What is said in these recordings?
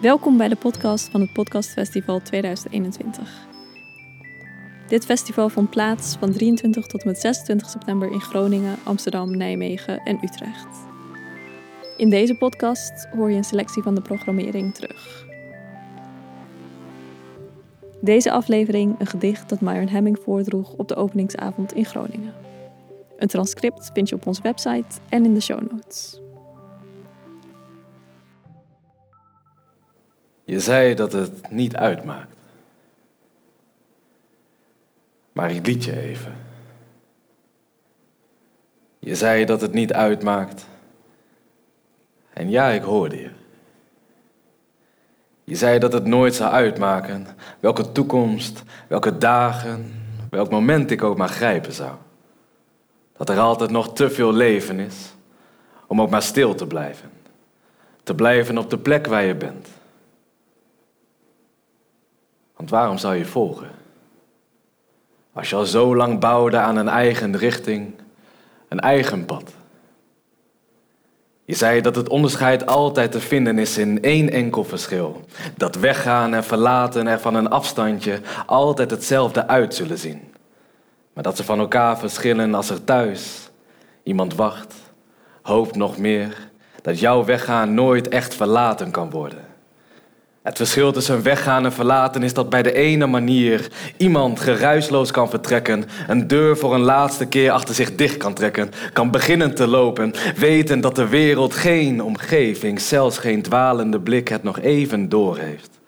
Welkom bij de podcast van het Podcastfestival 2021. Dit festival vond plaats van 23 tot en met 26 september in Groningen, Amsterdam, Nijmegen en Utrecht. In deze podcast hoor je een selectie van de programmering terug. Deze aflevering een gedicht dat Myron Hemming voordroeg op de openingsavond in Groningen. Een transcript vind je op onze website en in de show notes. Je zei dat het niet uitmaakt. Maar ik liet je even. Je zei dat het niet uitmaakt. En ja, ik hoorde je. Je zei dat het nooit zou uitmaken welke toekomst, welke dagen, welk moment ik ook maar grijpen zou. Dat er altijd nog te veel leven is om ook maar stil te blijven. Te blijven op de plek waar je bent. Want waarom zou je volgen? Als je al zo lang bouwde aan een eigen richting, een eigen pad. Je zei dat het onderscheid altijd te vinden is in één enkel verschil. Dat weggaan en verlaten er van een afstandje altijd hetzelfde uit zullen zien. Maar dat ze van elkaar verschillen als er thuis iemand wacht, hoopt nog meer, dat jouw weggaan nooit echt verlaten kan worden. Het verschil tussen weggaan en verlaten is dat bij de ene manier iemand geruisloos kan vertrekken, een deur voor een laatste keer achter zich dicht kan trekken, kan beginnen te lopen, weten dat de wereld geen omgeving, zelfs geen dwalende blik het nog even doorheeft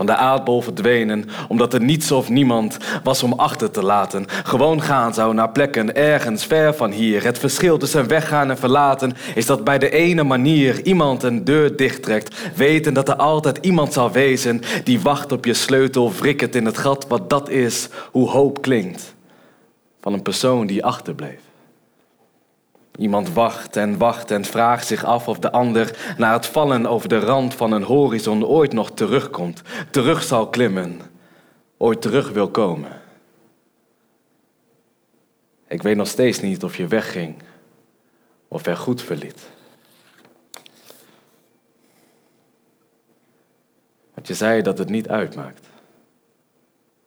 van de aardbol verdwenen, omdat er niets of niemand was om achter te laten. Gewoon gaan zou naar plekken ergens ver van hier. Het verschil tussen weggaan en verlaten is dat bij de ene manier iemand een deur dichttrekt, weten dat er altijd iemand zal wezen die wacht op je sleutel, wrikkend in het gat, wat dat is, hoe hoop klinkt van een persoon die achterbleef. Iemand wacht en wacht en vraagt zich af of de ander na het vallen over de rand van een horizon ooit nog terugkomt, terug zal klimmen, ooit terug wil komen. Ik weet nog steeds niet of je wegging of er goed verliet. Want je zei dat het niet uitmaakt.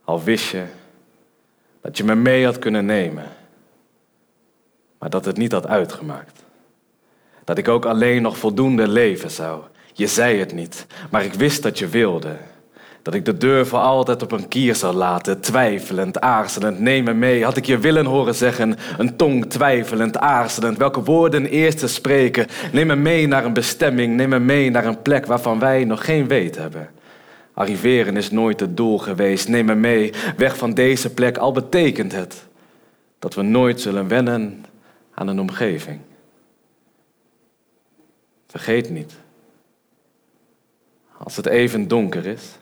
Al wist je dat je me mee had kunnen nemen maar dat het niet had uitgemaakt. Dat ik ook alleen nog voldoende leven zou. Je zei het niet, maar ik wist dat je wilde. Dat ik de deur voor altijd op een kier zou laten, twijfelend, aarzelend. Neem me mee, had ik je willen horen zeggen. Een tong twijfelend, aarzelend. Welke woorden eerst te spreken. Neem me mee naar een bestemming, neem me mee naar een plek waarvan wij nog geen weet hebben. Arriveren is nooit het doel geweest. Neem me mee, weg van deze plek, al betekent het dat we nooit zullen wennen aan een omgeving. Vergeet niet, als het even donker is,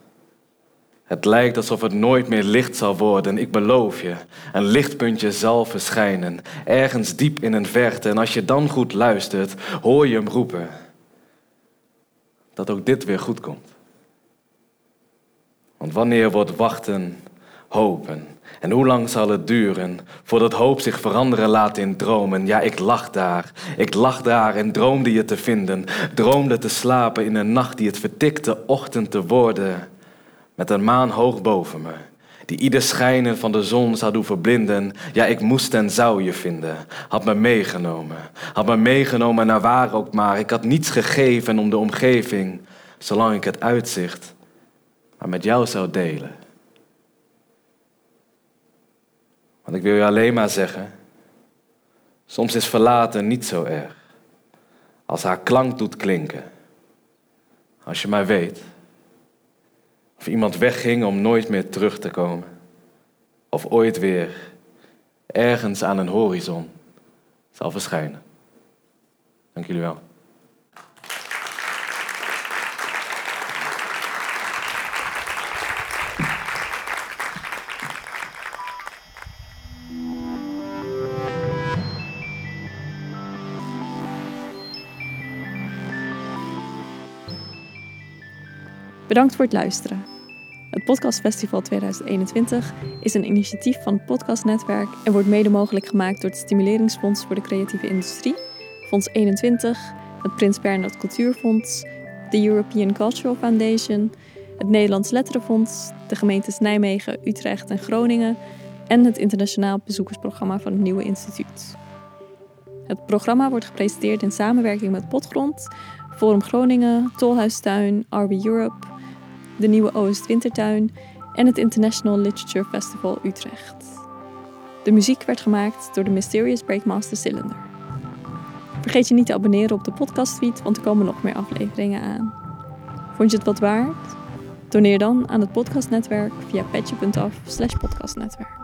het lijkt alsof het nooit meer licht zal worden. Ik beloof je, een lichtpuntje zal verschijnen, ergens diep in een verte. En als je dan goed luistert, hoor je hem roepen dat ook dit weer goed komt. Want wanneer wordt wachten hopen? En hoe lang zal het duren voordat hoop zich veranderen laat in dromen? Ja, ik lag daar. Ik lag daar en droomde je te vinden. Droomde te slapen in een nacht die het vertikte ochtend te worden. Met een maan hoog boven me. Die ieder schijnen van de zon zou doen verblinden. Ja, ik moest en zou je vinden. Had me meegenomen. Had me meegenomen naar waar ook maar. Ik had niets gegeven om de omgeving. Zolang ik het uitzicht maar met jou zou delen. Want ik wil je alleen maar zeggen, soms is verlaten niet zo erg. Als haar klank doet klinken. Als je maar weet. Of iemand wegging om nooit meer terug te komen. Of ooit weer ergens aan een horizon zal verschijnen. Dank jullie wel. Bedankt voor het luisteren. Het Podcastfestival 2021 is een initiatief van het Podcastnetwerk en wordt mede mogelijk gemaakt door het Stimuleringsfonds voor de Creatieve Industrie, Fonds 21, het Prins Bernhard Cultuurfonds, de European Cultural Foundation, het Nederlands Letterenfonds, de gemeentes Nijmegen, Utrecht en Groningen en het internationaal bezoekersprogramma van het Nieuwe Instituut. Het programma wordt gepresenteerd in samenwerking met Potgrond, Forum Groningen, Tolhuistuin, RB Europe, de Nieuwe Oost Wintertuin en het International Literature Festival Utrecht. De muziek werd gemaakt door de Mysterious Breakmaster Cylinder. Vergeet je niet te abonneren op de podcastfeed, want er komen nog meer afleveringen aan. Vond je het wat waard? Doneer dan aan het podcastnetwerk via petje.af podcastnetwerk.